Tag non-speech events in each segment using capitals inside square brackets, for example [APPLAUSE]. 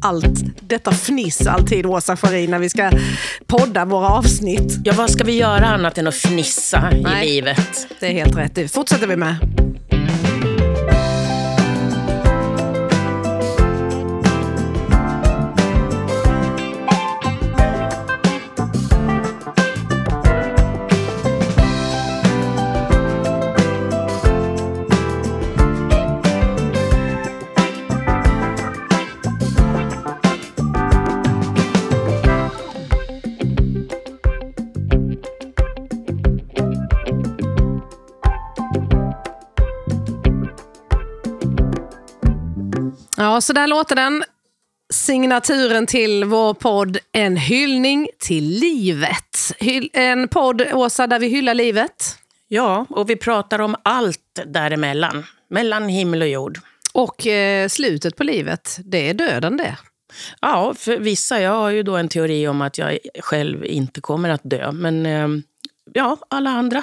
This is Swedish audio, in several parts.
allt detta fniss alltid, Åsa Scharin, när vi ska podda våra avsnitt. Ja, vad ska vi göra annat än att fnissa Nej. i livet? Det är helt rätt. Det fortsätter vi med. Ja, så där låter den. Signaturen till vår podd En hyllning till livet. Hyll- en podd, Åsa, där vi hyllar livet. Ja, och vi pratar om allt däremellan. Mellan himmel och jord. Och eh, slutet på livet, det är döden det. Ja, för vissa. Jag har ju då en teori om att jag själv inte kommer att dö. Men eh, ja, alla andra.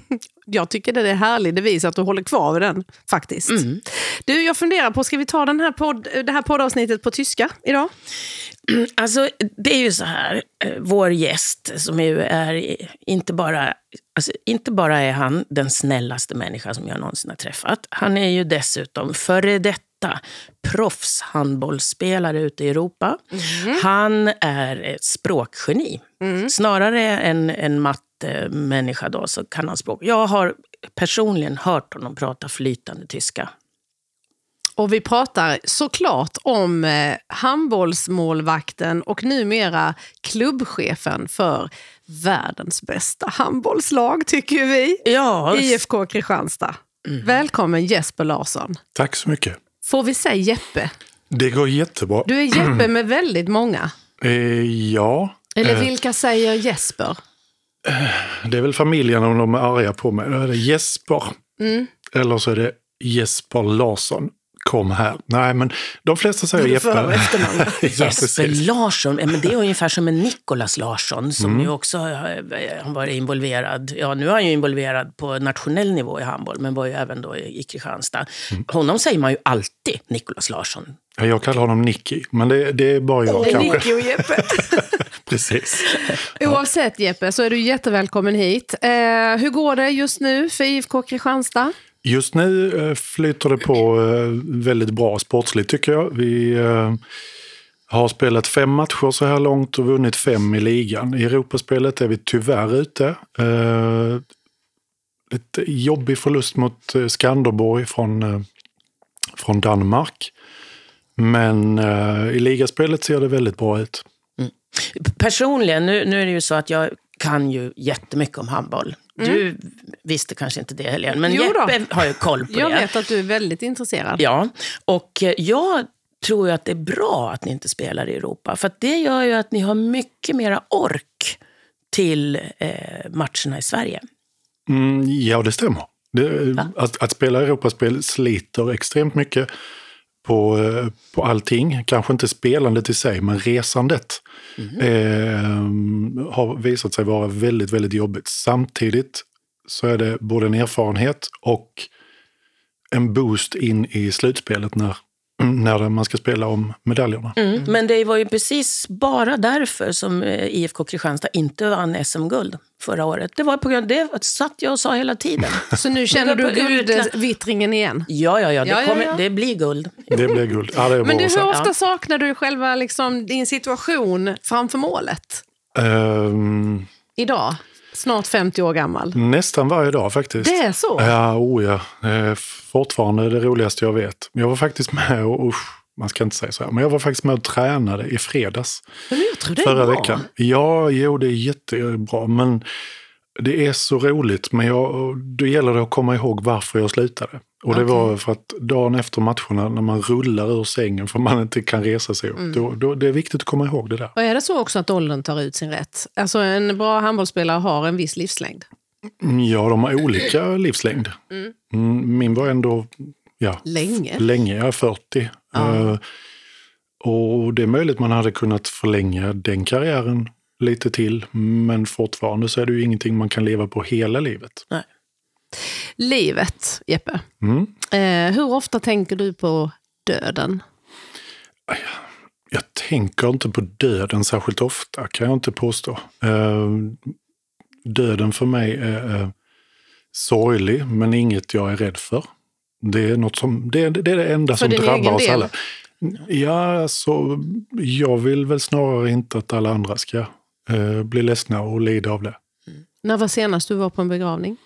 [LAUGHS] Jag tycker det är en härlig devis att du håller kvar vid den, faktiskt. Du, jag funderar på, ska vi ta den här podd, det här poddavsnittet på tyska idag? [CLEARS THROAT] Alltså, det är ju så här. eh, Vår gäst, som ju är inte bara, alltså, inte bara är han den snällaste människa som jag någonsin har träffat. Han är ju dessutom före detta proffshandbollsspelare ute i Europa. Han är ett språkgeni. Snarare än en mattemänniska då, så kan han språk. Jag har personligen hört honom prata flytande tyska. Och vi pratar såklart om eh, handbollsmålvakten och numera klubbchefen för världens bästa handbollslag, tycker vi. Ja, IFK Kristianstad. Välkommen Jesper Larsson. Tack så mycket. Får vi säga Jeppe? Det går jättebra. Du är Jeppe med väldigt många. [CLEARS THROAT] Eh, ja, Eller vilka säger Jesper? det är väl familjen om de är arga på mig. Då är det Jesper. Mm. Eller så är det Jesper Larsson. Kom här. Nej, men de flesta säger Jeppe. efternamn. [LAUGHS] ja, Jesper. Larsson, men det är ungefär som en Nikolas Larsson som ju också har har varit involverad. Ja, nu är han ju involverad på nationell nivå i handboll, men var ju även då i Kristianstad. Honom säger man ju alltid Nikolas Larsson. Ja, jag kallar honom Nicky, men det, det är bara jag kanske. Nicky och Jeppe. [LAUGHS] Precis. Oavsett Jeppe så är du jättevälkommen hit. Eh, hur går det just nu för IFK Kristianstad? Just nu eh, flyter det på eh, väldigt bra sportsligt tycker jag. Vi eh, har spelat fem matcher så här långt och vunnit fem i ligan. I Europaspelet är vi tyvärr ute. Lite jobbig förlust mot Skanderborg från, från Danmark. Men i ligaspelet ser det väldigt bra ut. Mm. Personligen, nu, nu är det ju så att jag kan ju jättemycket om handboll. Du visste kanske inte det Helene, men Jo. Jeppe har ju koll på Jag det. vet att du är väldigt intresserad. Ja, och eh, jag tror ju att det är bra att ni inte spelar i Europa. För att det gör ju att ni har mycket mera ork till eh, matcherna i Sverige. Mm, ja, det stämmer. Det, att, att spela Europaspel sliter extremt mycket på, eh, på allting. Kanske inte spelandet i sig, men resandet eh, har visat sig vara väldigt, väldigt jobbigt. Samtidigt så är det både en erfarenhet och en boost in i slutspelet när, när man ska spela om medaljerna. Mm. Men det var ju precis bara därför som eh, IFK Kristianstad inte vann SM-guld förra året. Det var på grund av det satt jag och sa hela tiden. [LAUGHS] Så nu känner du guldvittringen igen? Ja, ja, ja, det, Ja, ja, kommer, ja. det blir guld. Det blir guld. Ja, det är Men bra du, hur ofta saknar du själva liksom, din situation framför målet? Ehm, Idag, snart 50 år gammal. nästan varje dag faktiskt. Det är så? Ja, oh ja. Är fortfarande det roligaste jag vet. Jag var faktiskt med och, usch, man ska inte säga så här, men jag var faktiskt med och tränade i fredags Men jag tror det är förra bra. veckan. Ja, jo, det är jättebra, men det är så roligt. Men jag, då gäller det att komma ihåg varför jag slutade. Och det Okej. var för att dagen efter matcherna, när man rullar ur sängen för man inte kan resa sig upp, Mm. då, då, det är viktigt att komma ihåg det där. Och är det så också att åldern tar ut sin rätt? Alltså en bra handbollsspelare har en viss livslängd. Ja, de har olika [CLEARS THROAT] livslängd. Mm, Min var ändå ja, Länge. länge, jag är 40. Ja. Eh, och det är möjligt man hade kunnat förlänga den karriären lite till. Men fortfarande så är det ju ingenting man kan leva på hela livet. Nej. Livet, Jeppe. Mm. Eh, hur ofta tänker du på döden? tänker inte på döden särskilt ofta, kan jag inte påstå. Eh, döden för mig är eh, sorglig, men inget jag är rädd för. Det är, något som, det, är, det, är det enda För som drabbar oss del? alla. Ja, alltså, jag vill väl snarare inte att alla andra ska eh, bli ledsna och lida av det. När var senast du var på en begravning?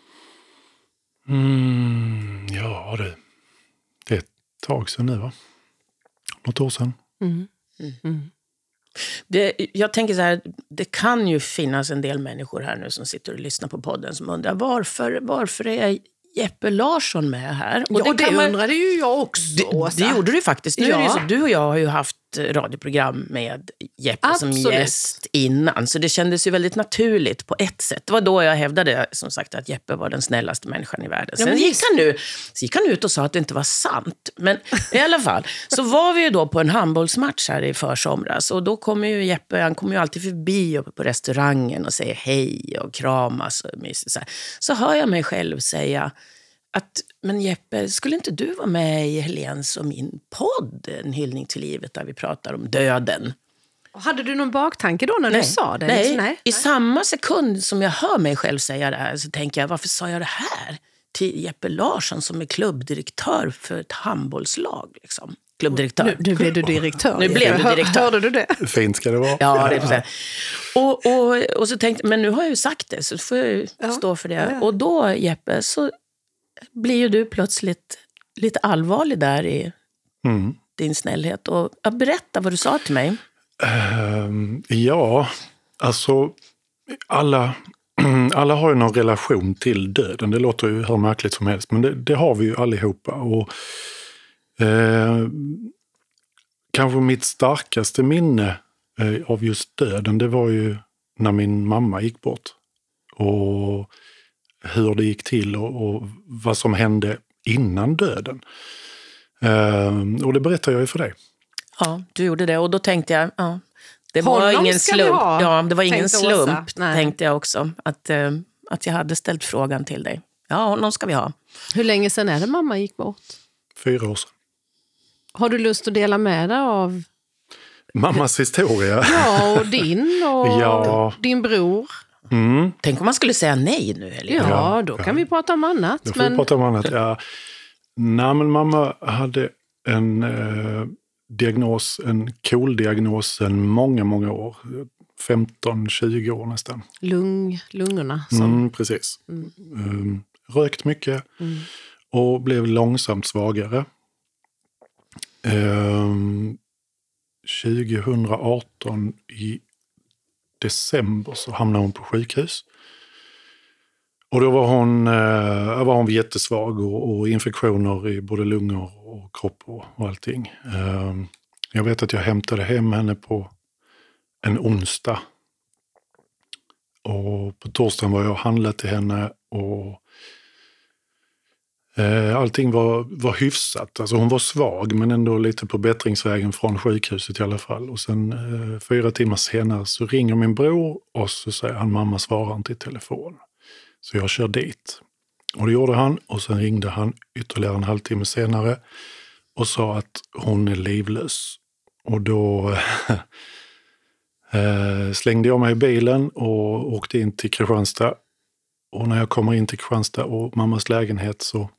Mm, ja du, det är ett tag sedan nu va? Något år sedan. Mm. Det, jag tänker så här, det kan ju finnas en del människor här nu som sitter och lyssnar på podden som undrar varför, varför är Jeppe Larsson med här? Och det, kan man- undrade ju jag också, det, det gjorde du faktiskt. Nu det Ja. så, du och jag har ju haft radioprogram med Jeppe som gäst innan, så det kändes ju väldigt naturligt på ett sätt. Det var då jag hävdade som sagt att Jeppe var den snällaste människan i världen. Sen men gick han, nu, så gick han ut och sa att det inte var sant. Men i alla fall, så var vi ju då på en handbollsmatch här i försomras och då kommer ju Jeppe, han kommer ju alltid förbi uppe på restaurangen och säger hej och kramas och mysigt så här. Så hör jag mig själv säga att, men Jeppe, skulle inte du vara med i Helens och min podd, En hyllning till livet, där vi pratar om döden? Hade du någon baktanke då när du sa det? Nej. Liksom, nej. I samma sekund som jag hör mig själv säga det här så tänker jag, varför sa jag det här till Jeppe Larsson som är klubbdirektör för ett handbollslag? Liksom. Klubbdirektör. Nu, nu blev du direktör. [LAUGHS] Nu blev du direktör. Hörde du det? Fint ska det vara. Ja, det är. Och, och, och så tänkte men nu har jag ju sagt det, så får jag ju Ja. stå för det. Ja, ja. Och då, Jeppe, så blir ju du plötsligt lite allvarlig där i Mm. din snällhet. Och, berätta vad du sa till mig. Ehm, ja, alltså alla, [CLEARS THROAT] alla har ju någon relation till döden. Det låter ju hur märkligt som helst, men det, det har vi ju allihopa. Och, eh, kanske mitt starkaste minne eh, av just döden, det var ju när min mamma gick bort. Och hur det gick till och, och vad som hände innan döden. Ehm, och det berättar jag ju för dig. Ja, du gjorde det. Och då tänkte jag, ja, det var Honom ingen ska vi slump. ha, Ja, det var ingen Åsa. slump, Nej. tänkte jag också. Att, eh, att jag hade ställt frågan till dig. Ja, honom ska vi ha. Hur länge sedan är det mamma gick bort? Fyra år sedan. Har du lust att dela med dig av Mammas historia. ja, och [LAUGHS] din och Ja. din bror? Mm. Tänk om man skulle säga nej nu, Helena. Ja, Ja, då ja. kan vi prata om annat. Då får vi Men prata om annat. Ja. Nej, men mamma hade en eh, diagnos, en KOL-diagnos sedan många, många år. 15-20 år nästan. lung, lungorna som... Mm, precis. Um, rökt mycket Mm. och blev långsamt svagare. Um, 2018 i december så hamnade hon på sjukhus. Och då var hon, eh, var hon jättesvag och, och infektioner i både lungor och kropp och, och allting. Eh, jag vet att jag hämtade hem henne på en onsdag. Och på torsdagen var jag och handlade till henne och Eh, allting var, var hyfsat. Alltså hon var svag men ändå lite på bättringsvägen från sjukhuset i alla fall. Och sen eh, fyra timmar senare så ringer min bror och så säger han mamma svarar inte i telefon. Så jag kör dit. Och det gjorde han och sen ringde han ytterligare en halvtimme senare och sa att hon är livlös. Och då [LAUGHS] eh, slängde jag mig i bilen och åkte in till Kristianstad. Och när jag kommer in till Kristianstad och mammas lägenhet så,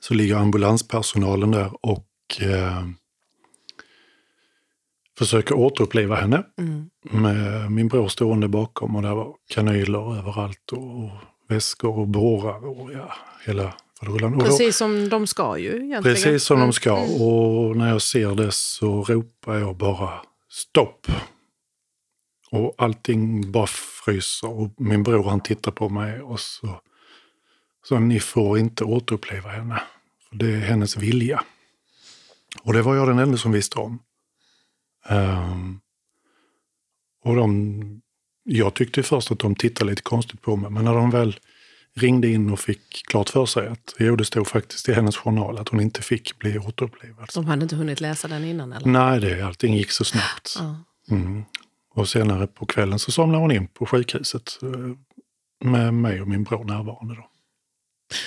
så ligger ambulanspersonalen där och eh, försöker återuppliva henne. Mm. Med min bror stående bakom och där var kanyler överallt och, och väskor och bårar och ja, hela faderullan. Precis som de ska ju egentligen. Precis som Mm. de ska. Och när jag ser det så ropar jag bara stopp. Och allting bara fryser. Och min bror han tittar på mig och så... Så ni får inte återuppleva henne. För det är hennes vilja. Och det var jag den enda som visste om. Ehm, och de... Jag tyckte först att de tittade lite konstigt på mig. Men när de väl ringde in och fick klart för sig att jo, det stod faktiskt i hennes journal att hon inte fick bli återupplivad. De hade inte hunnit läsa den innan eller? Nej, det, allting gick så snabbt. Mm. Och senare på kvällen så somnade hon in på sjukhuset eh, med mig och min bror närvarande. Då.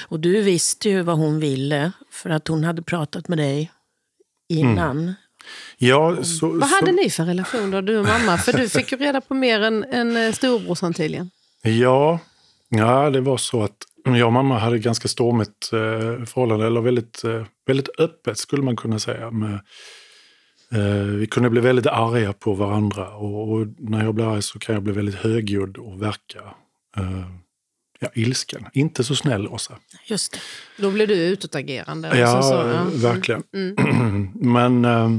Och du visste ju vad hon ville, för att hon hade pratat med dig innan. Ja, så, Vad så, hade ni för relation då, du och mamma? För du fick ju reda på mer än, än eh, storebrorsan tydligen. Ja, ja, det var så att jag och mamma hade ganska stormigt eh, förhållande, eller väldigt, eh, väldigt öppet skulle man kunna säga. Med, eh, vi kunde bli väldigt arga på varandra och, och när jag blir arg så kan jag bli väldigt högljudd och verka eh, ja, ilsken. Inte så snäll, Åsa. Just det. Då blev du utåtagerande. Ja, så, så, ja. verkligen. Mm. [CLEARS THROAT] Men eh,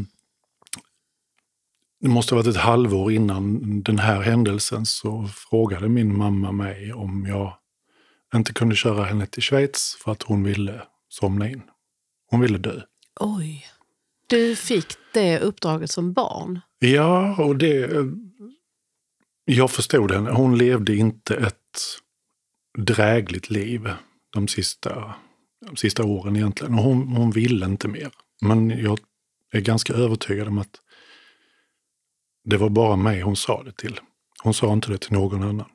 det måste ha varit ett halvår innan den här händelsen så frågade min mamma mig om jag inte kunde köra henne till Schweiz för att hon ville somna in. Hon ville dö. Oj. Du fick det uppdraget som barn. Ja, och det... Jag förstod henne. Hon levde inte ett drägligt liv de sista, de sista åren egentligen. Och hon, hon ville inte mer. Men jag är ganska övertygad om att det var bara mig hon sa det till. Hon sa inte det till någon annan.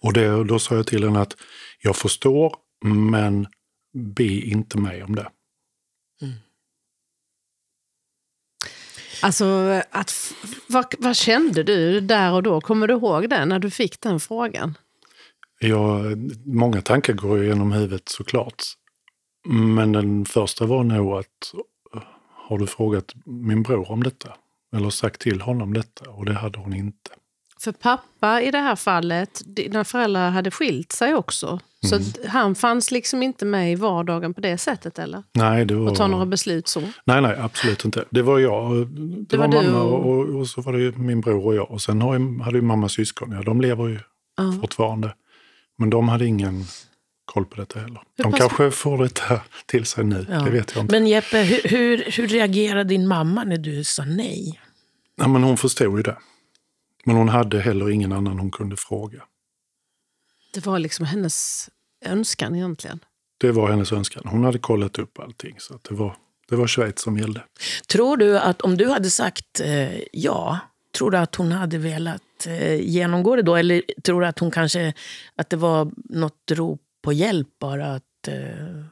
Och det, då sa jag till henne att jag förstår, men be inte mig om det. Mm. Alltså, att, vad, vad kände du där och då? Kommer du ihåg det, när du fick den frågan? Jag, många tankar går genom huvudet såklart. Men den första var nog att har du frågat min bror om detta? Eller sagt till honom detta? Och det hade hon inte. För pappa i det här fallet, dina föräldrar hade skilt sig också. Så Mm. han fanns liksom inte med i vardagen på det sättet eller? Nej, det var... Och ta några beslut så? Nej, nej, absolut inte. Det var jag. Det, Det var, var mamma och- och, och, så var det ju min bror och jag. Och sen har jag, hade ju mamma syskon. Ja, de lever ju Ja. fortfarande. Men de hade ingen koll på detta heller. Hur De pass- kanske får detta till sig nu. Ja. Det vet jag inte. Men Jeppe, hur, hur, hur reagerade din mamma när du sa nej? Ja, men hon förstod ju det. Men hon hade heller ingen annan hon kunde fråga. Det var liksom hennes önskan egentligen. Det var hennes önskan. Hon hade kollat upp allting. Så att det, var, det var Schweiz som gällde. Tror du att om du hade sagt eh, ja, tror du att hon hade velat eh, genomgå det då? Eller tror du att hon kanske, att det var något rop på hjälp bara? Att eh,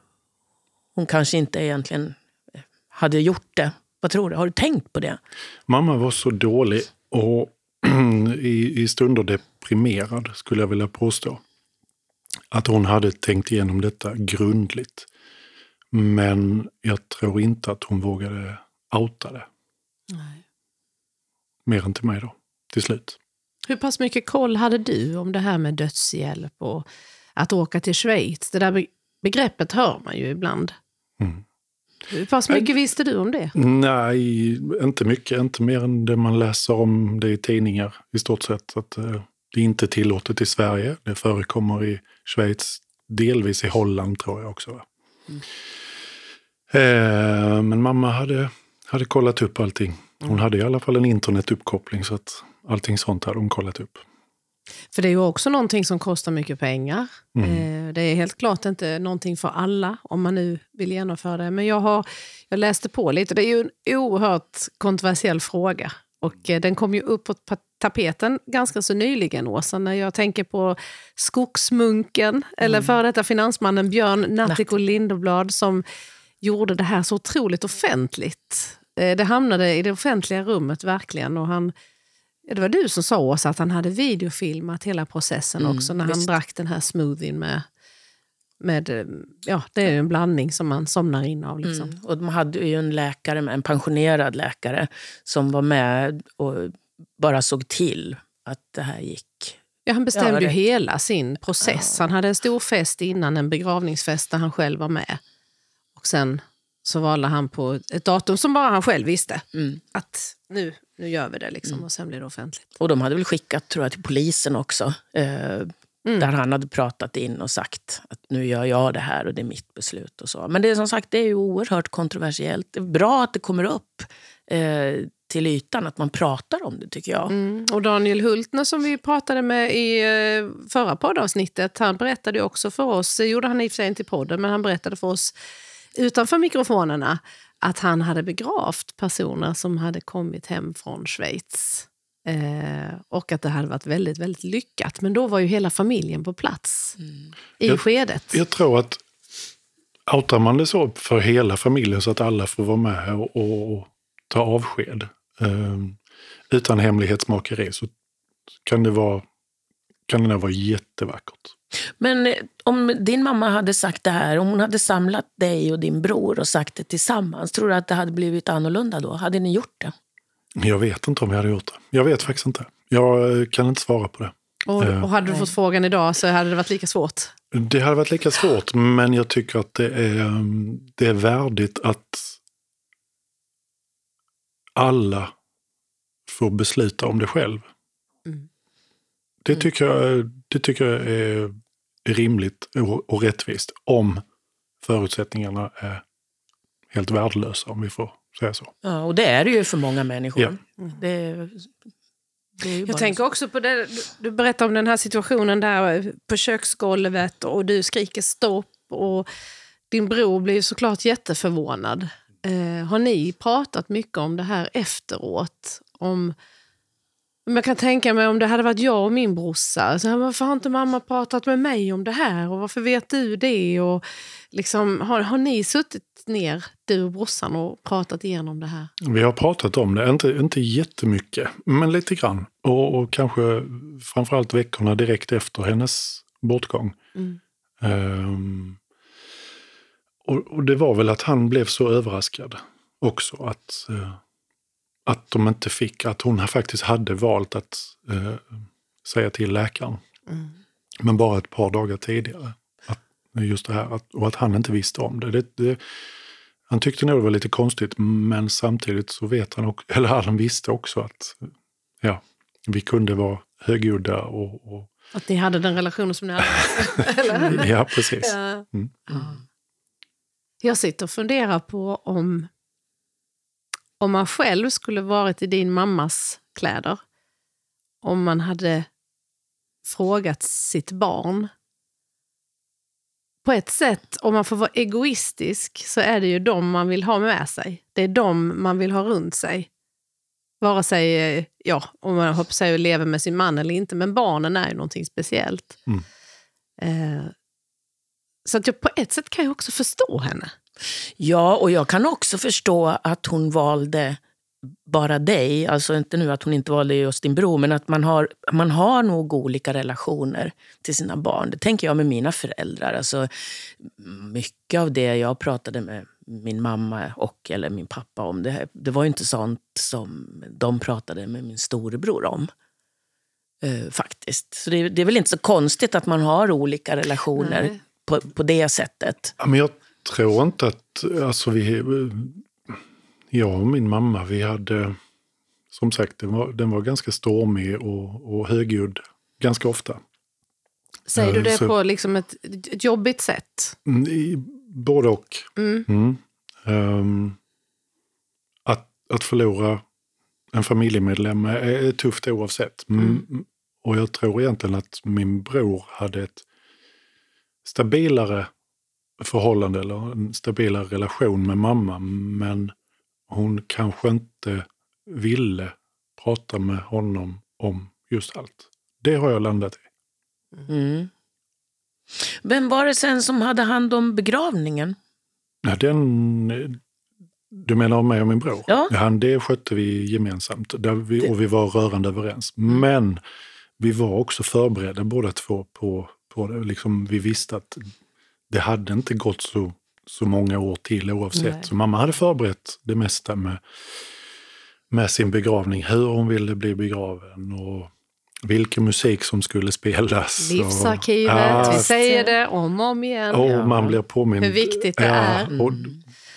hon kanske inte egentligen eh, hade gjort det? Vad tror du? Har du tänkt på det? Mamma var så dålig och [CLEARS THROAT] i, i stunder deprimerad, skulle jag vilja påstå. Att hon hade tänkt igenom detta grundligt. Men jag tror inte att hon vågade outa det. Mer än till mig då, till slut. Hur pass mycket koll hade du om det här med dödshjälp och att åka till Schweiz? Det där be- begreppet hör man ju ibland. Mm. Hur pass mycket visste du om det? Nej, inte mycket. Inte mer än det man läser om det i tidningar i stort sett. Att eh, det är inte tillåtet i Sverige. Det förekommer i Schweiz, delvis i Holland tror jag också. Va? Eh, men mamma hade, hade kollat upp allting. Hon hade i alla fall en internetuppkoppling så att allting sånt hade hon kollat upp. För det är ju också någonting som kostar mycket pengar. Mm. Eh, Det är helt klart inte någonting för alla om man nu vill genomföra det. Men jag, har, jag läste på lite. Det är ju en oerhört kontroversiell fråga. Och eh, den kom ju upp på tapeten ganska så nyligen, Åsa, när jag tänker på skogsmunken, eller före detta finansmannen Björn Natthiko Lindeblad som gjorde det här så otroligt offentligt. Eh, Det hamnade i det offentliga rummet verkligen. Och han, det var du som sa Åsa att han hade videofilmat hela processen Mm, också när han visst. drack den här smoothien med, med ja, det är ju en blandning som man somnar in av. Liksom. Mm. Och de hade ju en läkare, en pensionerad läkare, som var med och bara såg till att det här gick. Ja, han bestämde Ja, ju hela sin process. Han hade en stor fest innan, en begravningsfest där han själv var med. Och sen så valde han på ett datum som bara han själv visste. Mm. Att nu, nu gör vi det liksom och sen blir det offentligt. Och de hade väl skickat tror jag, till polisen också. Eh, Mm. Där han hade pratat in och sagt att nu gör jag det här och det är mitt beslut. och så. Men det är som sagt det är ju oerhört kontroversiellt. Det är bra att det kommer upp eh, till ytan, att man pratar om det tycker jag. Mm. Och Daniel Hultner som vi pratade med i eh, förra poddavsnittet, han berättade också för oss, det gjorde han i och för sig inte i podden, men han berättade för oss utanför mikrofonerna att han hade begravt personer som hade kommit hem från Schweiz. Eh, och att det hade varit väldigt, väldigt lyckat. Men då var ju hela familjen på plats i Jag- skedet. Jag tror att, outar man det så för hela familjen så att alla får vara med och, och ta avsked eh, utan hemlighetsmakeri så kan det vara, kan det vara jättevackert. Men eh, om din mamma hade sagt det här, om hon hade samlat dig och din bror och sagt det tillsammans, tror du att det hade blivit annorlunda då? Hade ni gjort det? Jag vet inte om jag hade gjort det. Jag vet faktiskt inte. Jag eh, kan inte svara på det. Och, Eh. och hade du fått frågan idag så hade det varit lika svårt. Det hade varit lika svårt, men jag tycker att det är, det är värdigt att alla får besluta om det själv. Mm. Det, tycker jag, det tycker jag är rimligt och, och rättvist om förutsättningarna är helt värdelösa, om vi får säga så. Ja, och det är det ju för många människor. Ja. Det, det bara Jag tänker så. också på det, du- berättar om den här situationen där på köksgolvet och du skriker stopp och din bror blir såklart jätteförvånad. Eh, har ni pratat mycket om det här efteråt? Om, om jag kan tänka mig om det hade varit jag och min brorsa. Så här, varför har inte mamma pratat med mig om det här? Och varför vet du det? Och liksom, har, har ni suttit ner, du och brorsan, och pratat igenom det här? Vi har pratat om det, inte, inte jättemycket, men lite grann. Och, och kanske framförallt veckorna direkt efter hennes bortgång. Mm. Ehm, och, och det var väl att han blev så överraskad också att, eh, att de inte fick, att hon faktiskt hade valt att eh, säga till läkaren. Mm. Men bara ett par dagar tidigare. Att, just det här, att, och att han inte visste om det. det, det han tyckte nog det var lite konstigt, men samtidigt så vet han, också, [LAUGHS] eller han visste också att ja, vi kunde vara högljudda och, och Att ni hade den relationen som ni hade? [LAUGHS] Ja, precis. Ja. Mm. Ja. Jag sitter och funderar på om, om man själv skulle varit i din mammas kläder. Om man hade frågat sitt barn. På ett sätt, om man får vara egoistisk, så är det ju dem man vill ha med sig. Det är dem man vill ha runt sig. Vare sig, eh, ja, om man hoppas sig att leva med sin man eller inte, men barnen är ju någonting speciellt. Mm. Eh, så att jag på ett sätt kan jag också förstå henne. Ja, och jag kan också förstå att hon valde bara dig. Alltså inte nu att hon inte valde just din bror, men att man har, man har nog olika relationer till sina barn. Det tänker jag med mina föräldrar. Alltså, mycket av det jag pratade med min mamma och eller min pappa om, det, det var ju inte sånt som de pratade med min storebror om. Eh, faktiskt. Så det, det är väl inte så konstigt att man har olika relationer Nej. på, på det sättet. Ja, men jag tror inte att, alltså vi, jag och min mamma, vi hade, som sagt, den var, den var ganska stormig och, och högljudd ganska ofta. Säger du Eh, det så- på liksom ett, ett jobbigt sätt? Mm, i- Både och. Mm. Mm. Ehm, att, att förlora en familjemedlem är, är tufft oavsett. Mm. Och jag tror egentligen att min bror hade ett stabilare förhållande eller en stabilare relation med mamma. Men hon kanske inte ville prata med honom om just allt. Det har jag landat i. Mm. Vem var det sen som hade hand om begravningen? Ja, den, du menar om mig och min bror? Ja. han, det skötte vi gemensamt vi, och vi var rörande överens. Men vi var också förberedda båda två på, på det. Liksom, vi visste att det hade inte gått så, så många år till oavsett. Nej. Så mamma hade förberett det mesta med, med sin begravning. Hur hon ville bli begraven och vilken musik som skulle spelas. Livsarkivet, och, Ja, vi säger det om och om igen. och Ja. man blir påmind. Hur viktigt det är. Och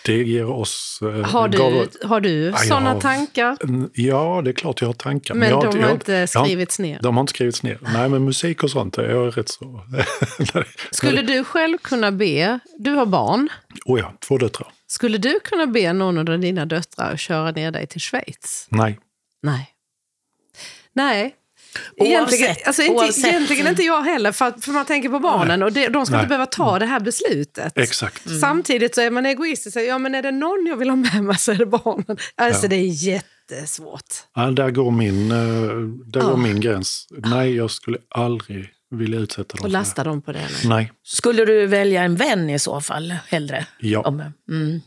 det ger oss... eh, Har gav- du, har du jag sådana har- tankar? Ja, det är klart jag har tankar. Men jag, de har jag, inte jag- skrivits ner. De har inte skrivits ner. Nej, men musik och sånt är jag rätt så... [LAUGHS] Skulle du själv kunna be, du har barn, Oh ja, två döttrar. skulle du kunna be någon av dina döttrar köra ner dig till Schweiz? Nej. Nej. Nej. Oavsett- Egentligen, alltså inte, oavsett. egentligen inte jag heller, för, för man tänker på barnen och det, de ska Nej. inte behöva ta det här beslutet. Exakt. Samtidigt så är man egoistisk och säger, ja men är det någon jag vill ha med mig så är det barnen. Alltså Ja. det är jättesvårt. Ja, där går min, eh, där Ja. går min gräns. Nej, jag skulle aldrig vilja utsätta dem Och lasta dem på det? det. Nej. Nej. Skulle du välja en vän i så fall, hellre? Ja, Om, mm.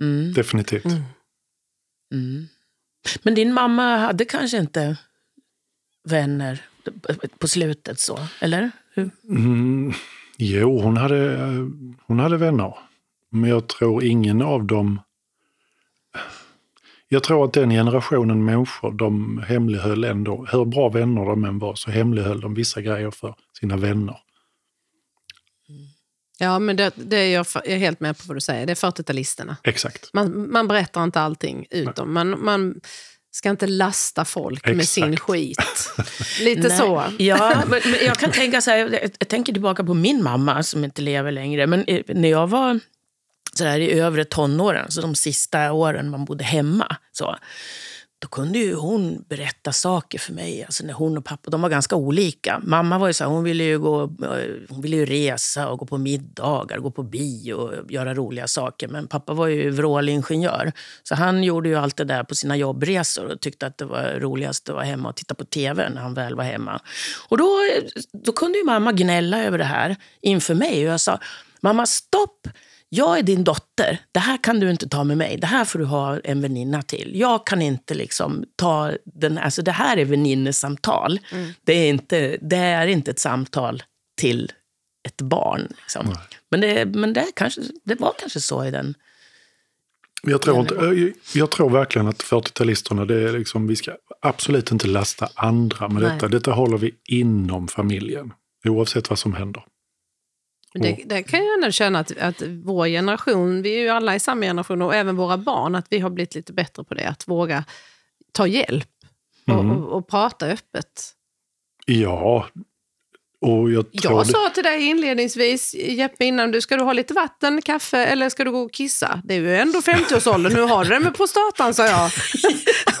Mm. definitivt. Mm. Mm. Men din mamma hade kanske inte vänner på slutet så, eller? Hur? Mm, jo, hon hade, hon hade vänner. Men jag tror ingen av dem... Jag tror att den generationen människor, de hemlighöll ändå, hur bra vänner de än var, så hemlighöll de vissa grejer för sina vänner. Ja, men det, det är jag, jag är helt med på vad du säger. Det är 40-talisterna. Exakt. Man, man berättar inte allting ut Man, man ska inte lasta folk med sin Exakt. skit. [LAUGHS] Lite Nej. så. Ja, [LAUGHS] men, men jag kan tänka så här, jag, jag tänker tillbaka på min mamma som inte lever längre. Men när jag var så där, i övre tonåren, så de sista åren man bodde hemma, så, då kunde ju hon berätta saker för mig. Alltså när hon och pappa de var ganska olika. Mamma var ju så här, hon ville ju, gå, eh, hon ville ju resa och gå på middagar, gå på bio och göra roliga saker. Men pappa var ju vrålingenjör. Så han gjorde ju allt det där på sina jobbresor och tyckte att det var roligast att vara hemma och titta på tv när han väl var hemma. Och då, eh, då kunde ju mamma gnälla över det här inför mig. Och jag sa, mamma stopp! Jag är din dotter. Det här kan du inte ta med mig. Det här får du ha en väninna till. Jag kan inte liksom ta den... Alltså det här är väninnesamtal. Det, är inte, det är inte ett samtal till ett barn. Liksom. Men, det, men det, kanske, det var kanske så i den... Jag tror, inte, jag- jag tror verkligen att 40-talisterna, det är liksom, vi ska absolut inte lasta andra med Nej. detta. Detta håller vi inom familjen, oavsett vad som händer. Det, det kan jag ändå känna att, att vår generation, vi är ju alla i samma generation och även våra barn, att vi har blivit lite bättre på det. Att våga ta hjälp och, Mm. och, och prata öppet. Ja, och jag Jag det, sa till dig inledningsvis, Jeppe, innan du, ska du ha lite vatten, kaffe eller ska du gå och kissa? Det är ju ändå 50-årsåldern, nu har du det med prostatan, sa jag.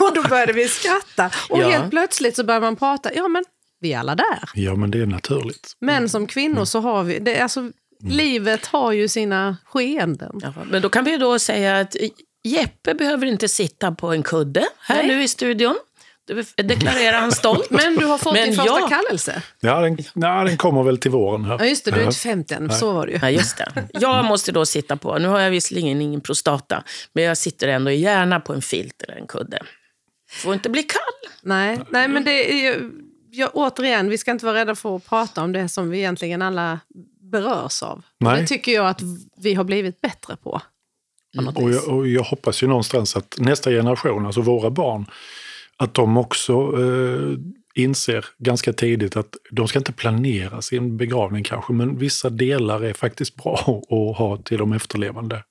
[LAUGHS] och då började vi skratta. Och Ja. helt plötsligt så börjar man prata, ja men vi är alla där. Ja, men det är naturligt. Men som kvinnor så har vi, det, alltså, livet har ju sina skeenden. Ja, men då kan vi ju då säga att Jeppe behöver inte sitta på en kudde här Nej. nu i studion. Det deklarerar han stolt. [LAUGHS] Men du har fått Men din första jag- kallelse. Ja, den, nej, den kommer väl till våren här. Ja just det, du är inte 50 än, så var det ju. Ja, just det. Jag måste då sitta på, nu har jag visserligen ingen prostata, men jag sitter ändå gärna på en filt eller en kudde. Får inte bli kall. Nej, nej men det är ju, ja, återigen, vi ska inte vara rädda för att prata om det som vi egentligen alla berörs av. Nej. Det tycker jag att vi har blivit bättre på. något Och jag, och jag hoppas ju någonstans att nästa generation, alltså våra barn, att de också eh, inser ganska tidigt att de ska inte planera sin begravning kanske, men vissa delar är faktiskt bra [LAUGHS] att ha till de efterlevande.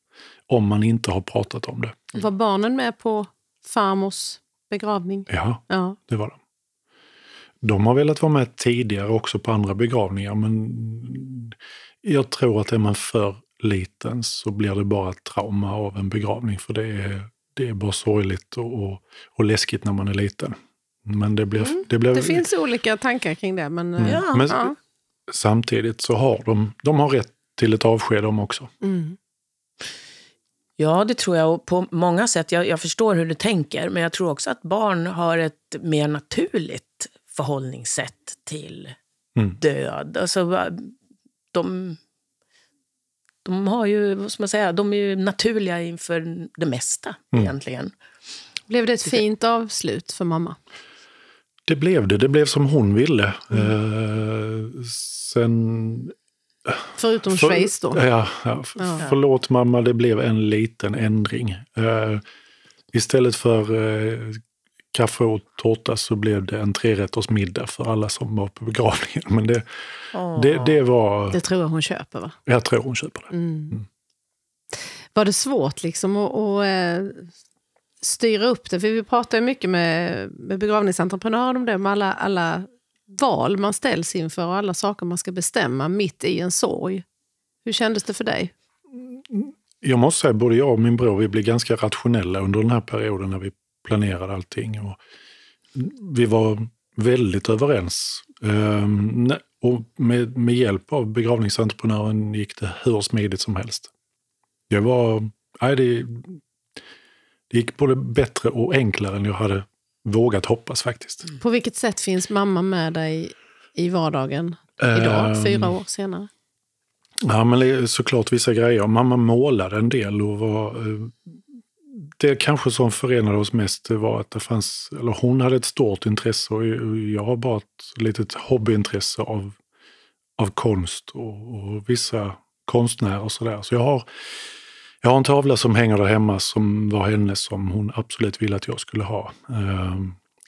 Om man inte har pratat om det. Var barnen med på farmors begravning? Ja, Ja. det var de. De har velat vara med tidigare också på andra begravningar, men jag tror att är man för liten så blir det bara ett trauma av en begravning, för det är, det är bara sorgligt och, och, och läskigt när man är liten. Men det blir... det blir Det finns olika tankar kring det. Men, eh, Ja. men ja. samtidigt så har de, de har rätt till ett avsked de också. Mm. Ja, det tror jag. Och på många sätt. Jag, jag förstår hur du tänker, men jag tror också att barn har ett mer naturligt förhållningssätt till Mm. död. Alltså, de, de har ju, vad ska man säga, de är ju naturliga inför det mesta Mm. egentligen. Blev det ett fint avslut för mamma? Det blev det, det blev som hon ville. Eh, sen Förutom För- Schweiz då? Ja, Ja. Förlåt mamma, det blev en liten ändring. Eh, istället för eh, kaffe och tårta så blev det en trerätters middag för alla som var på begravningen. Men det, det, det var... Det tror jag hon köper va? Jag tror hon köper det. Mm. Var det svårt liksom att, att eh, styra upp det? För vi pratar ju mycket med, med begravningsentreprenörer om det, med alla, alla val man ställs inför och alla saker man ska bestämma mitt i en sorg. Hur kändes det för dig? Jag måste säga, både jag och min bror, vi blev ganska rationella under den här perioden när vi planerade allting. Och vi var väldigt överens. Ehm, och med, med hjälp av begravningsentreprenören gick det hur smidigt som helst. Det var... Nej, det, det gick både bättre och enklare än jag hade vågat hoppas faktiskt. På vilket sätt finns mamma med dig i vardagen idag, Ehm, fyra år senare? Ja, men såklart vissa grejer. Mamma målade en del och var... Det kanske som förenade oss mest var att det fanns... Eller hon hade ett stort intresse och jag har bara ett litet hobbyintresse av, av konst och, och vissa konstnärer och sådär. Så jag har, jag har en tavla som hänger där hemma som var hennes som hon absolut ville att jag skulle ha. eh,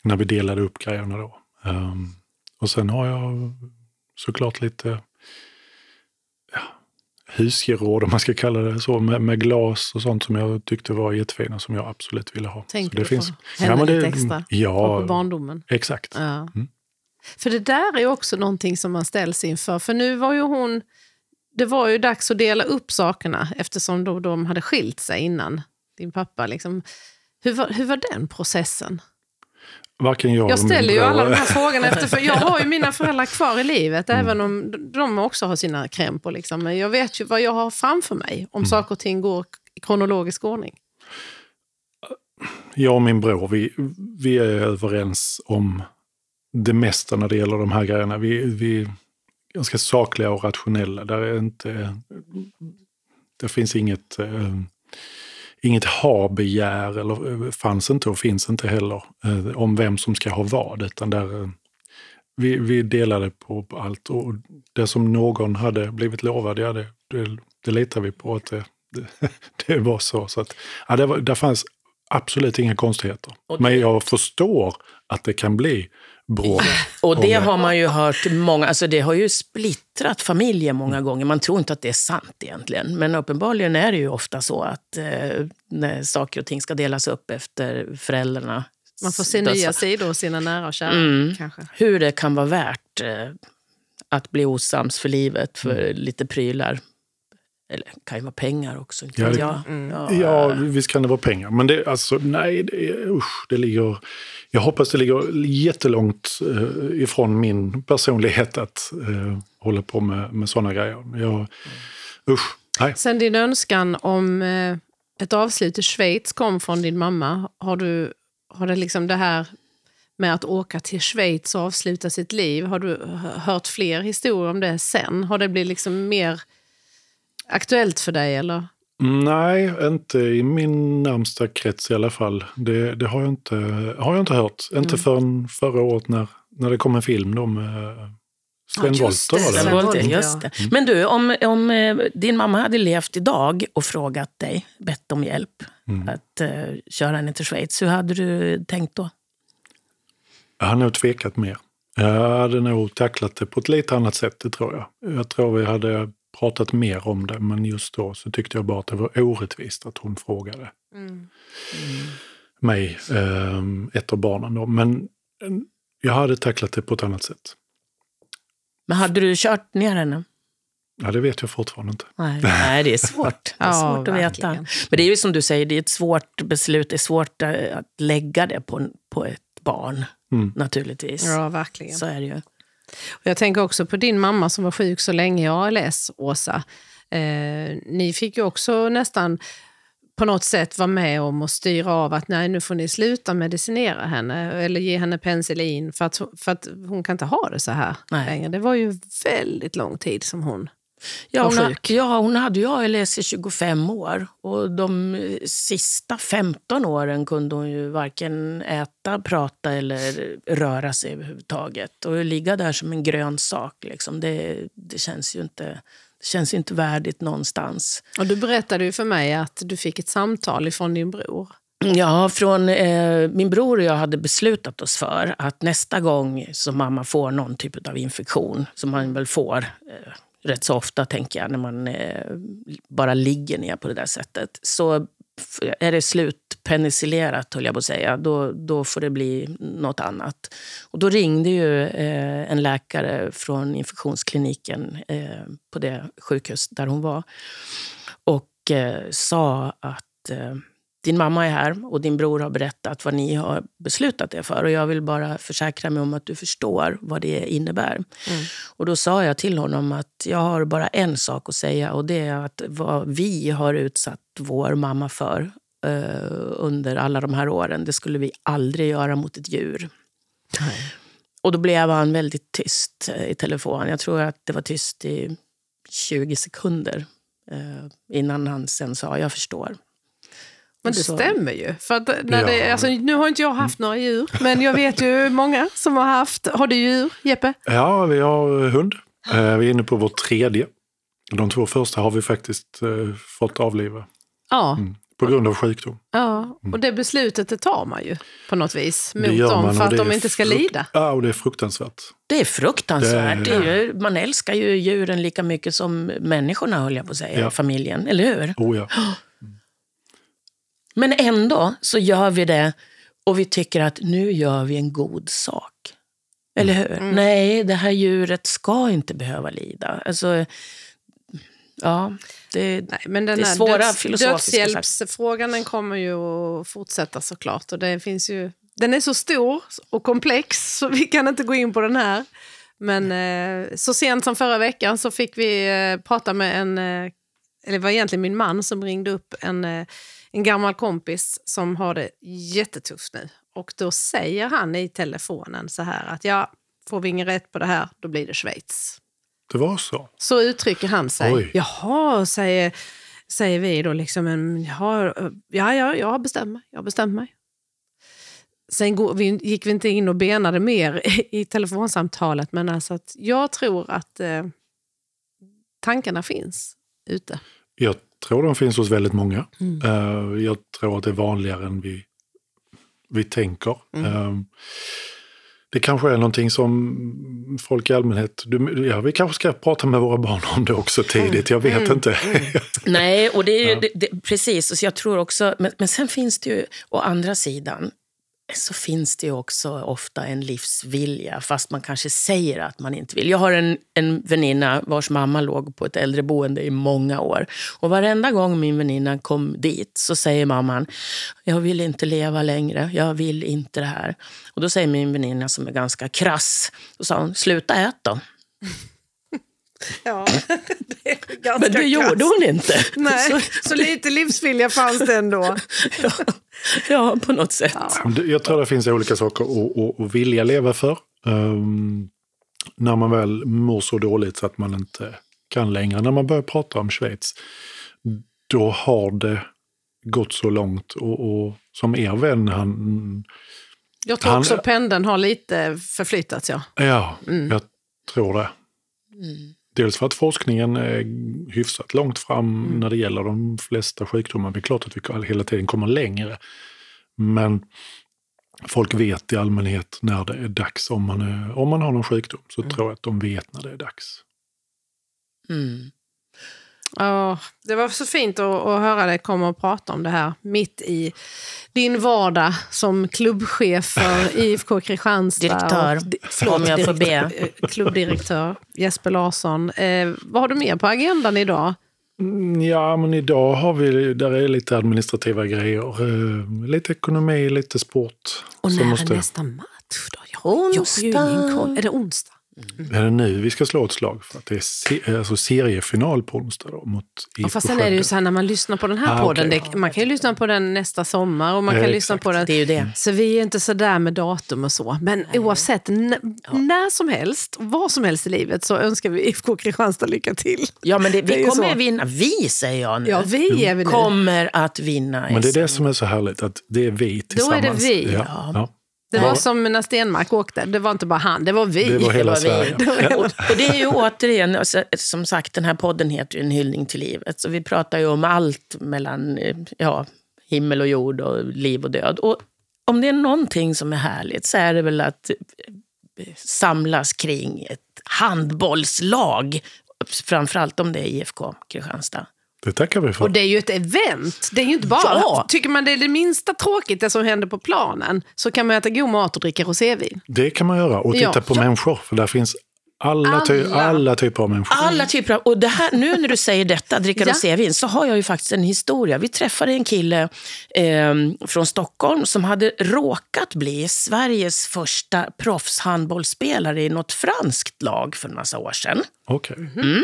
när vi delade upp grejerna då. Eh, och sen har jag såklart lite husgeråd, om man ska kalla det så, med, med glas och sånt som jag tyckte var jättefina som jag absolut ville ha. Tänker så det du finns, på men det- lite extra? Och Ja, på barndomen? exakt. Ja. Mm. För det där är också någonting som man ställs inför. För nu var ju hon... Det var ju dags att dela upp sakerna eftersom då de hade skilt sig innan din pappa. Liksom. Hur, var, hur var den processen? Varken jag, Jag ställer ju alla de här frågorna efter, för jag har ju [LAUGHS] mina föräldrar kvar i livet, även om de också har sina krämpor. Liksom. Men jag vet ju vad jag har framför mig, om saker och ting går i kronologisk ordning. Jag och min bror, vi, vi är överens om det mesta när det gäller de här grejerna. Vi, vi är ganska sakliga och rationella. Där är inte, det finns inget, eh, inget ha-begär, eller eh, fanns inte och finns inte heller, eh, om vem som ska ha vad. Utan där, eh, vi, vi delade på på allt. Och det som någon hade blivit lovad, ja, det, det, det litar vi på att det, det, [LAUGHS] det var så. så att, ja, det, var, det fanns absolut inga konstigheter. Men jag förstår att det kan bli bråk. [LAUGHS] Och det har man ju hört många, alltså det har ju splittrat familjer många gånger. Man tror inte att det är sant egentligen. Men uppenbarligen är det ju ofta så att eh, när saker och ting ska delas upp efter föräldrarna. Man får se nya sidor hos sina nära och kära. Mm. Kanske. Hur det kan vara värt eh, att bli osams för livet för Mm. lite prylar. Eller det kan ju vara pengar också. Inte Ja, jag. Mm. Ja, Ja, visst kan det vara pengar. Men det, alltså, nej, det, usch, det ligger... Jag hoppas det ligger jättelångt eh, ifrån min personlighet att eh, hålla på med, med sådana grejer. Jag, usch, nej. Sen din önskan om eh, ett avslut i Schweiz kom från din mamma. Har, du, har det liksom det här med att åka till Schweiz och avsluta sitt liv, har du hört fler historier om det sen? Har det blivit liksom mer aktuellt för dig? Eller? Nej, inte i min närmsta krets i alla fall. Det, det har, jag inte, har jag inte hört. Inte förrän förra året när, när det kom en film då med Sven Ja, just Wollter. det, Var det? Sven Wollter, just det. Men du, om, om eh, din mamma hade levt idag och frågat dig, bett om hjälp Mm. att eh, köra henne till Schweiz, hur hade du tänkt då? Jag hade nog tvekat mer. Jag hade nog tacklat det på ett lite annat sätt, det tror jag. Jag tror vi hade pratat mer om det, men just då så tyckte jag bara att det var orättvist att hon frågade mig, eh, ett av barnen. Då. Men eh, jag hade tacklat det på ett annat sätt. Men hade du kört ner henne? Ja, det vet jag fortfarande inte. Nej, Nej det är svårt. [LAUGHS] Det är Ja, svårt att veta. verkligen. Men det är ju som du säger, det är ett svårt beslut. Det är svårt eh, att lägga det på, på ett barn, Mm. naturligtvis. Ja, verkligen. Så är det ju. Och jag tänker också på din mamma som var sjuk så länge i ALS, Åsa. Eh, ni fick ju också nästan på något sätt vara med om att styra av att nej, nu får ni sluta medicinera henne eller ge henne penicillin för att, för att hon kan inte ha det så här Nej. längre. Det var ju väldigt lång tid som hon Ja, hon, ha- ja, hon hade ju ALS i 25 år. Och de sista 15 åren kunde hon ju varken äta, prata eller röra sig överhuvudtaget. Och ligga där som en grön sak, liksom, det, det, känns ju inte, det känns inte värdigt någonstans. Och du berättade ju för mig att du fick ett samtal ifrån din bror. Ja, från, eh, min bror och jag hade beslutat oss för att nästa gång som mamma får någon typ av infektion, som man väl får eh, rätt så ofta tänker jag, när man eh, bara ligger ner på det där sättet, så är det slutpenicillerat, höll jag på att säga, då, då får det bli något annat. Och då ringde ju eh, en läkare från infektionskliniken eh, på det sjukhus där hon var och eh, sa att eh, din mamma är här och din bror har berättat vad ni har beslutat er för. Och jag vill bara försäkra mig om att du förstår vad det innebär. Och då sa jag till honom att jag har bara en sak att säga och det är att vad vi har utsatt vår mamma för eh, under alla de här åren, det skulle vi aldrig göra mot ett djur. Och då blev han väldigt tyst eh, i telefon. Jag tror att det var tyst i 20 sekunder eh, innan han sen sa jag förstår. Men det så- stämmer ju. För att när det, Ja. alltså, nu har inte jag haft några djur, men jag vet ju många som har haft. Har du djur, Jeppe? Ja, vi har hund. Eh, Vi är inne på vår tredje. De två första har vi faktiskt eh, fått avliva Ja. på grund av sjukdom. ja. Och det beslutet det tar man ju på något vis Det mot dem för att det de är inte ska lida. Ja, och det är fruktansvärt. Det är fruktansvärt. Det- Det är ju, man älskar ju djuren lika mycket som människorna, höll jag på att säga, Ja. familjen. Eller hur? Oh, ja. [GASPS] Men ändå så gör vi det och vi tycker att nu gör vi en god sak. Eller hur? Nej, det här djuret ska inte behöva lida. Alltså, ja, det, Nej, men den Det är svåra döds, filosofiska dödshjälpsfrågan den kommer ju att fortsätta såklart. Och det finns ju, den är så stor och komplex så vi kan inte gå in på den här. Men eh, så sent som förra veckan så fick vi eh, prata med en, eh, eller det var egentligen min man som ringde upp en, eh, en gammal kompis som har det jättetufft nu. Och då säger han i telefonen så här att ja, får vi ingen rätt på det här då blir det Schweiz. Det var så. Så uttrycker han sig. Oj. Jaha, säger, säger vi då. Liksom, jaha, ja, ja, jag mig. Jag bestämt mig. Sen gick vi inte in och benade mer i, i telefonsamtalet, men alltså att jag tror att eh, tankarna finns ute. Jag tror de finns hos väldigt många. Mm. Eh, Jag tror att det är vanligare än vi, vi tänker. Mm. Eh, Det kanske är någonting som folk i allmänhet... Du, ja, vi kanske ska prata med våra barn om det också tidigt. Jag Mm. vet inte. [LAUGHS] Nej, och det är ju, det, det, precis. Så jag tror också, men, men sen finns det ju, å andra sidan, så finns det ju också ofta en livsvilja, fast man kanske säger att man inte vill. Jag har en, en väninna vars mamma låg på ett äldreboende i många år. Och varenda gång min väninna kom dit så säger mamman, jag vill inte leva längre, jag vill inte det här. Och då säger min väninna som är ganska krass, och sa hon, sluta ät då. Ja, [LAUGHS] det är ganska Men det gjorde hon inte. Nej, så lite livsvilja fanns det ändå. [LAUGHS] Ja, ja på något sätt. Det- Jag tror det finns olika saker att, att, att vilja leva för. Ehm, när man väl mår så dåligt så att man inte kan längre. När man börjar prata om Schweiz, då har det gått så långt. Och, och som er vän, han... Jag tror Han- också pendeln har lite förflyttats. Ja. Ja, Mm. jag tror det. Dels för att forskningen är hyfsat långt fram Mm. när det gäller de flesta sjukdomar. Det är klart att vi hela tiden kommer längre. Men folk vet i allmänhet när det är dags. Om man, är, om man har någon sjukdom så Mm. tror jag att de vet när det är dags. Mm. Ja, det var så fint att, att höra dig komma och prata om det här mitt i din vardag som klubbchef för [LAUGHS] IFK Kristianstad. Direktör, och förlåt, om jag får be. eh, Klubbdirektör Jesper Larsson. Eh, vad har du mer på agendan idag? Mm, Ja, men idag har vi, där är lite administrativa grejer. eh, Lite ekonomi, lite sport. Och när måste- är nästa match då? Jag, Onsdag. Är det onsdag? Är det nu vi ska slå ett slag? För att det är se, alltså seriefinaal på onsdag då, mot Ja, IFK fast sen är det ju så här när man lyssnar på den här Ah, podden. okej. Det, man kan ju lyssna på den nästa sommar och man kan Eh, lyssna exakt. på den Det är ju det. Så vi är inte så där med datum och så. Men oavsett, n- när som helst, vad som helst i livet så önskar vi IFK Kristianstad lycka till. Ja, men det, Det är vi ju kommer så. vinna. Vi, säger jag nu. Ja, vi är vi nu. kommer att vinna Men det är det som är så härligt, att det är vi Då är tillsammans. det vi. Ja, ja. Det var Ja. som när Stenmark åkte. Det var inte bara han, det var vi. Det var hela var vi. Sverige. Det var hela- Och, och det är ju återigen, som sagt, den här podden heter ju En hyllning till livet. Så vi pratar ju om allt mellan eh, ja, himmel och jord och liv och död. Och om det är någonting som är härligt så är det väl att eh, samlas kring ett handbollslag. Framförallt om det är IFK Kristianstad. Det tackar vi för. Och det är ju ett event. Det är ju inte bara... Ja. Tycker man det är det minsta tråkigt, det som händer på planen, så kan man äta god mat och dricka rosévin. Det kan man göra. Och titta Ja. på människor, för där finns alla, ty- Alla. alla typer av människor. Alla typer av... Och det här, nu när du säger detta, dricka Ja. rosévin, så har jag ju faktiskt en historia. Vi träffade en kille eh, från Stockholm som hade råkat bli Sveriges första proffshandbollsspelare i något franskt lag för en massa år sedan. Okej. Mhm.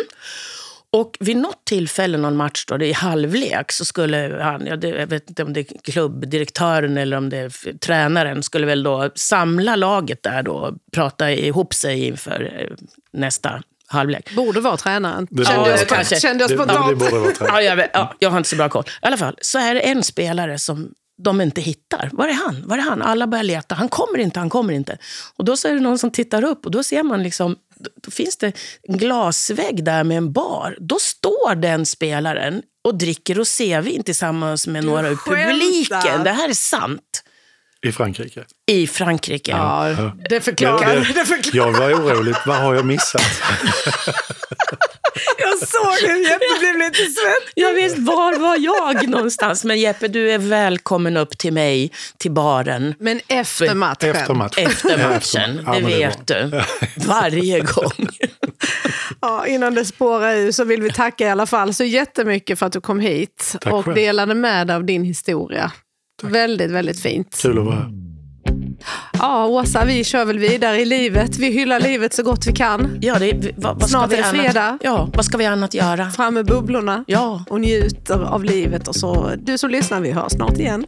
Och vid något tillfälle, någon match då, det är i halvlek, så skulle han, jag vet inte om det är klubbdirektören eller om det är tränaren, skulle väl då samla laget där då och prata ihop sig inför eh, nästa halvlek. Borde vara tränaren. Det kände, jag, kanske. kände jag Det, det, det spontant. borde vara [LAUGHS] tränare. Ja, jag, vet, ja, jag har inte så bra koll. I alla fall, så är det en spelare som de inte hittar. Var är han? Var är han? Alla börjar leta. Han kommer inte, han kommer inte. Och då så är det någon som tittar upp och då ser man liksom, då- finns det en glasvägg där med en bar. Då står den spelaren och dricker rosévin tillsammans med några ur skämtar. publiken. Det här är sant. I Frankrike. I Frankrike. Ja, det Ja, förklarar. det- Det förklarar. Jag var orolig. Vad har jag missat? [LAUGHS] Jag såg hur Jeppe blev lite svettig. Jag visst, var var jag någonstans? Men Jeppe, du är välkommen upp till mig, till baren. Men efter matchen. Efter matchen. Efter matchen, Ja, det vet du. Varje gång. [LAUGHS] Ja, innan det spårar ur så vill vi tacka i alla fall så jättemycket för att du kom hit Tack och själv. delade med dig av din historia. Väldigt, väldigt fint. Kul att vara här. Ja, Åsa, vi kör väl vidare i livet. Vi hyllar livet så gott vi kan. Ja, det, vad, vad Snart ska vi är det annat- fredag. Ja, vad ska vi annat göra? Fram med bubblorna Ja. och njuter av livet. Och så, du som lyssnar, vi hörs snart igen.